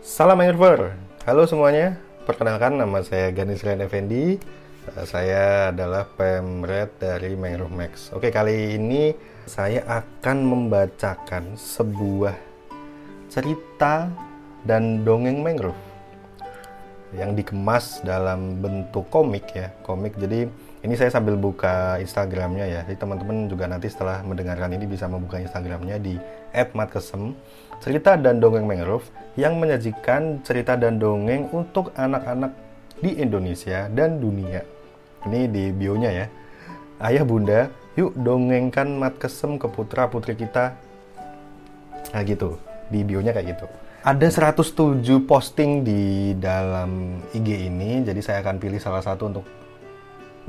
Salam Mangrover, halo semuanya. Perkenalkan nama saya Ganis Rian Effendi. Eh, Saya adalah pemret dari Mangrove Max. Oke, kali ini saya akan membacakan sebuah cerita dan dongeng mangrove yang dikemas dalam bentuk komik ya, komik. Jadi ini saya sambil buka Instagramnya ya. Jadi teman-teman juga nanti setelah mendengarkan ini bisa membuka Instagramnya di @matkesem cerita dan dongeng mangrove yang menyajikan cerita dan dongeng untuk anak-anak di Indonesia dan dunia. Ini di bionya ya. Ayah bunda, yuk dongengkan matkesem ke putra putri kita. Nah gitu, di bionya kayak gitu. Ada 107 posting di dalam IG ini, jadi saya akan pilih salah satu untuk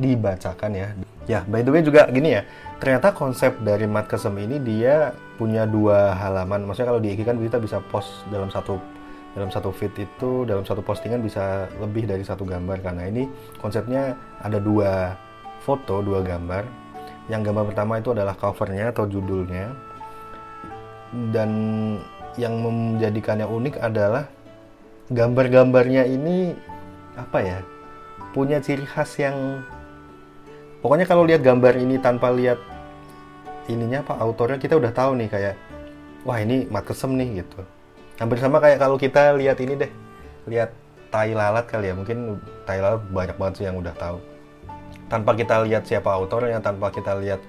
dibacakan ya. Ya, by the way juga gini ya. Ternyata konsep dari Matkesem ini dia punya dua halaman. Maksudnya kalau di IG kan kita bisa post dalam satu dalam satu feed itu dalam satu postingan bisa lebih dari satu gambar karena ini konsepnya ada dua foto, dua gambar. Yang gambar pertama itu adalah covernya atau judulnya. Dan yang menjadikannya unik adalah gambar-gambarnya ini apa ya? Punya ciri khas yang pokoknya kalau lihat gambar ini tanpa lihat ininya apa autornya kita udah tahu nih kayak wah ini matkesem nih gitu. Hampir sama kayak kalau kita lihat ini deh lihat tai lalat kali ya mungkin tai lalat banyak banget sih yang udah tahu. Tanpa kita lihat siapa autornya tanpa kita lihat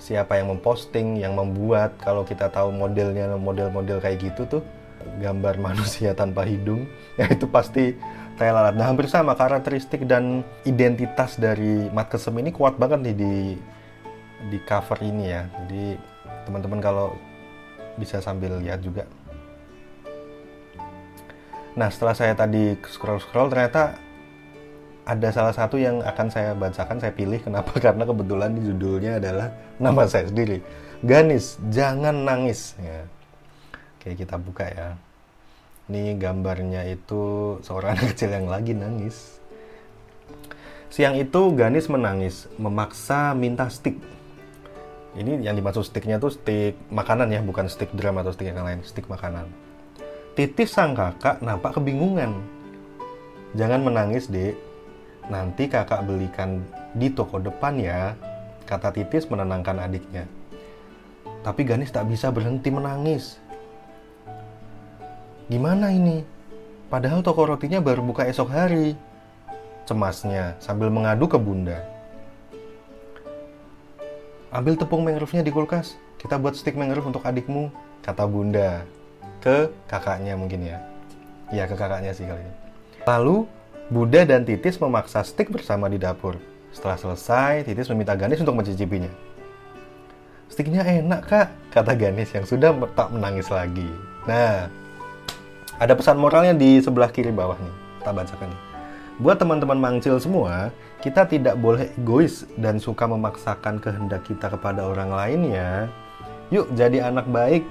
siapa yang memposting yang membuat kalau kita tahu modelnya model-model kayak gitu tuh gambar manusia tanpa hidung ya itu pasti tai lalat nah hampir sama karakteristik dan identitas dari matkesem ini kuat banget nih di di cover ini ya jadi teman-teman kalau bisa sambil lihat juga Nah, setelah saya tadi scroll-scroll ternyata ada salah satu yang akan saya bacakan, saya pilih kenapa? Karena kebetulan di judulnya adalah nama saya sendiri. Ganis, jangan nangis ya. Oke, kita buka ya. Ini gambarnya itu seorang anak kecil yang lagi nangis. Siang itu Ganis menangis, memaksa minta stick. Ini yang dimaksud sticknya tuh stick makanan ya, bukan stick drum atau stick yang lain, stick makanan. Titis sang kakak nampak kebingungan. Jangan menangis, dek. Nanti kakak belikan di toko depan ya, kata Titis menenangkan adiknya. Tapi Ganis tak bisa berhenti menangis. Gimana ini? Padahal toko rotinya baru buka esok hari. Cemasnya sambil mengadu ke bunda. Ambil tepung mangrove-nya di kulkas. Kita buat stik mangrove untuk adikmu, kata bunda ke kakaknya mungkin ya. Iya ke kakaknya sih kali ini. Lalu Buddha dan Titis memaksa stik bersama di dapur. Setelah selesai, Titis meminta Ganis untuk mencicipinya. Stiknya enak kak, kata Ganis yang sudah tak menangis lagi. Nah, ada pesan moralnya di sebelah kiri bawah nih. Tak bacakan nih. Buat teman-teman mangcil semua, kita tidak boleh egois dan suka memaksakan kehendak kita kepada orang lain ya. Yuk jadi anak baik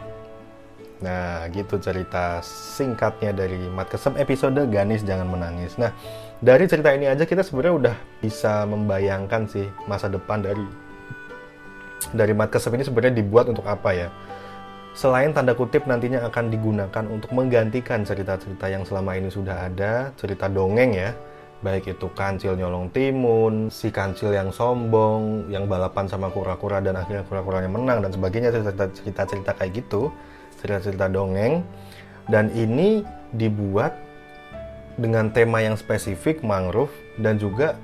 Nah, gitu cerita singkatnya dari Matkesem episode Ganis Jangan Menangis. Nah, dari cerita ini aja kita sebenarnya udah bisa membayangkan sih masa depan dari dari Matkesem ini sebenarnya dibuat untuk apa ya? Selain tanda kutip nantinya akan digunakan untuk menggantikan cerita-cerita yang selama ini sudah ada, cerita dongeng ya, baik itu kancil nyolong timun, si kancil yang sombong, yang balapan sama kura-kura dan akhirnya kura-kuranya menang dan sebagainya cerita-cerita kayak gitu cerita-cerita dongeng dan ini dibuat dengan tema yang spesifik mangrove dan juga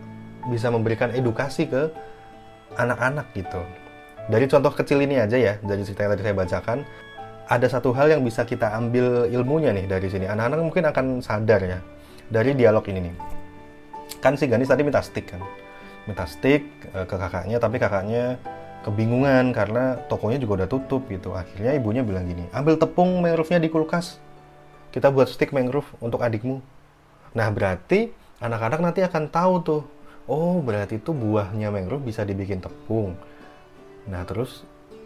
bisa memberikan edukasi ke anak-anak gitu. Dari contoh kecil ini aja ya, dari cerita yang tadi saya bacakan, ada satu hal yang bisa kita ambil ilmunya nih dari sini. Anak-anak mungkin akan sadar ya dari dialog ini nih. Kan si Ganis tadi minta stick kan, minta stick ke kakaknya, tapi kakaknya kebingungan karena tokonya juga udah tutup gitu. Akhirnya ibunya bilang gini, ambil tepung mangrove-nya di kulkas. Kita buat stick mangrove untuk adikmu. Nah berarti anak-anak nanti akan tahu tuh, oh berarti itu buahnya mangrove bisa dibikin tepung. Nah terus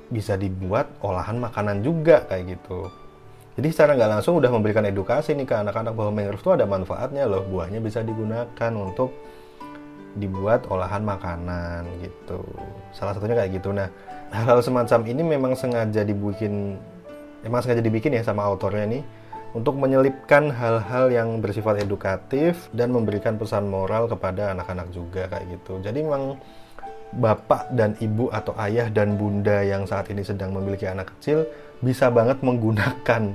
bisa dibuat olahan makanan juga kayak gitu. Jadi secara nggak langsung udah memberikan edukasi nih ke anak-anak bahwa mangrove itu ada manfaatnya loh. Buahnya bisa digunakan untuk dibuat olahan makanan gitu. Salah satunya kayak gitu. Nah, hal-hal semacam ini memang sengaja dibikin emang sengaja dibikin ya sama autornya nih untuk menyelipkan hal-hal yang bersifat edukatif dan memberikan pesan moral kepada anak-anak juga kayak gitu. Jadi memang bapak dan ibu atau ayah dan bunda yang saat ini sedang memiliki anak kecil bisa banget menggunakan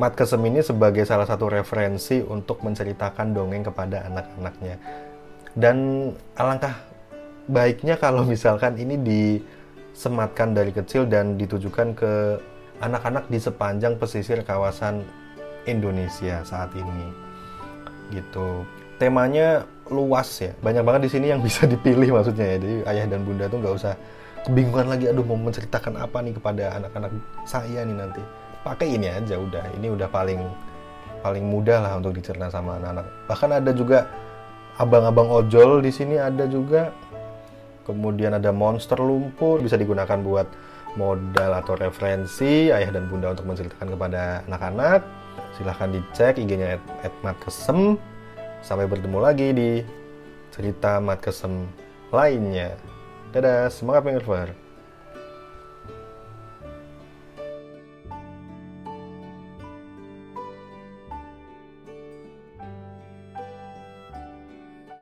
Mat Kesem ini sebagai salah satu referensi untuk menceritakan dongeng kepada anak-anaknya. Dan alangkah baiknya kalau misalkan ini disematkan dari kecil dan ditujukan ke anak-anak di sepanjang pesisir kawasan Indonesia saat ini gitu temanya luas ya. Banyak banget di sini yang bisa dipilih maksudnya ya. Jadi ayah dan bunda tuh nggak usah kebingungan lagi aduh mau menceritakan apa nih kepada anak-anak saya nih nanti. Pakai ini aja udah. Ini udah paling paling mudah lah untuk dicerna sama anak-anak. Bahkan ada juga abang-abang ojol di sini ada juga. Kemudian ada monster lumpur bisa digunakan buat modal atau referensi ayah dan bunda untuk menceritakan kepada anak-anak. Silahkan dicek IG-nya at, matkesem sampai bertemu lagi di cerita matkesem lainnya. Dadah semangat pengerver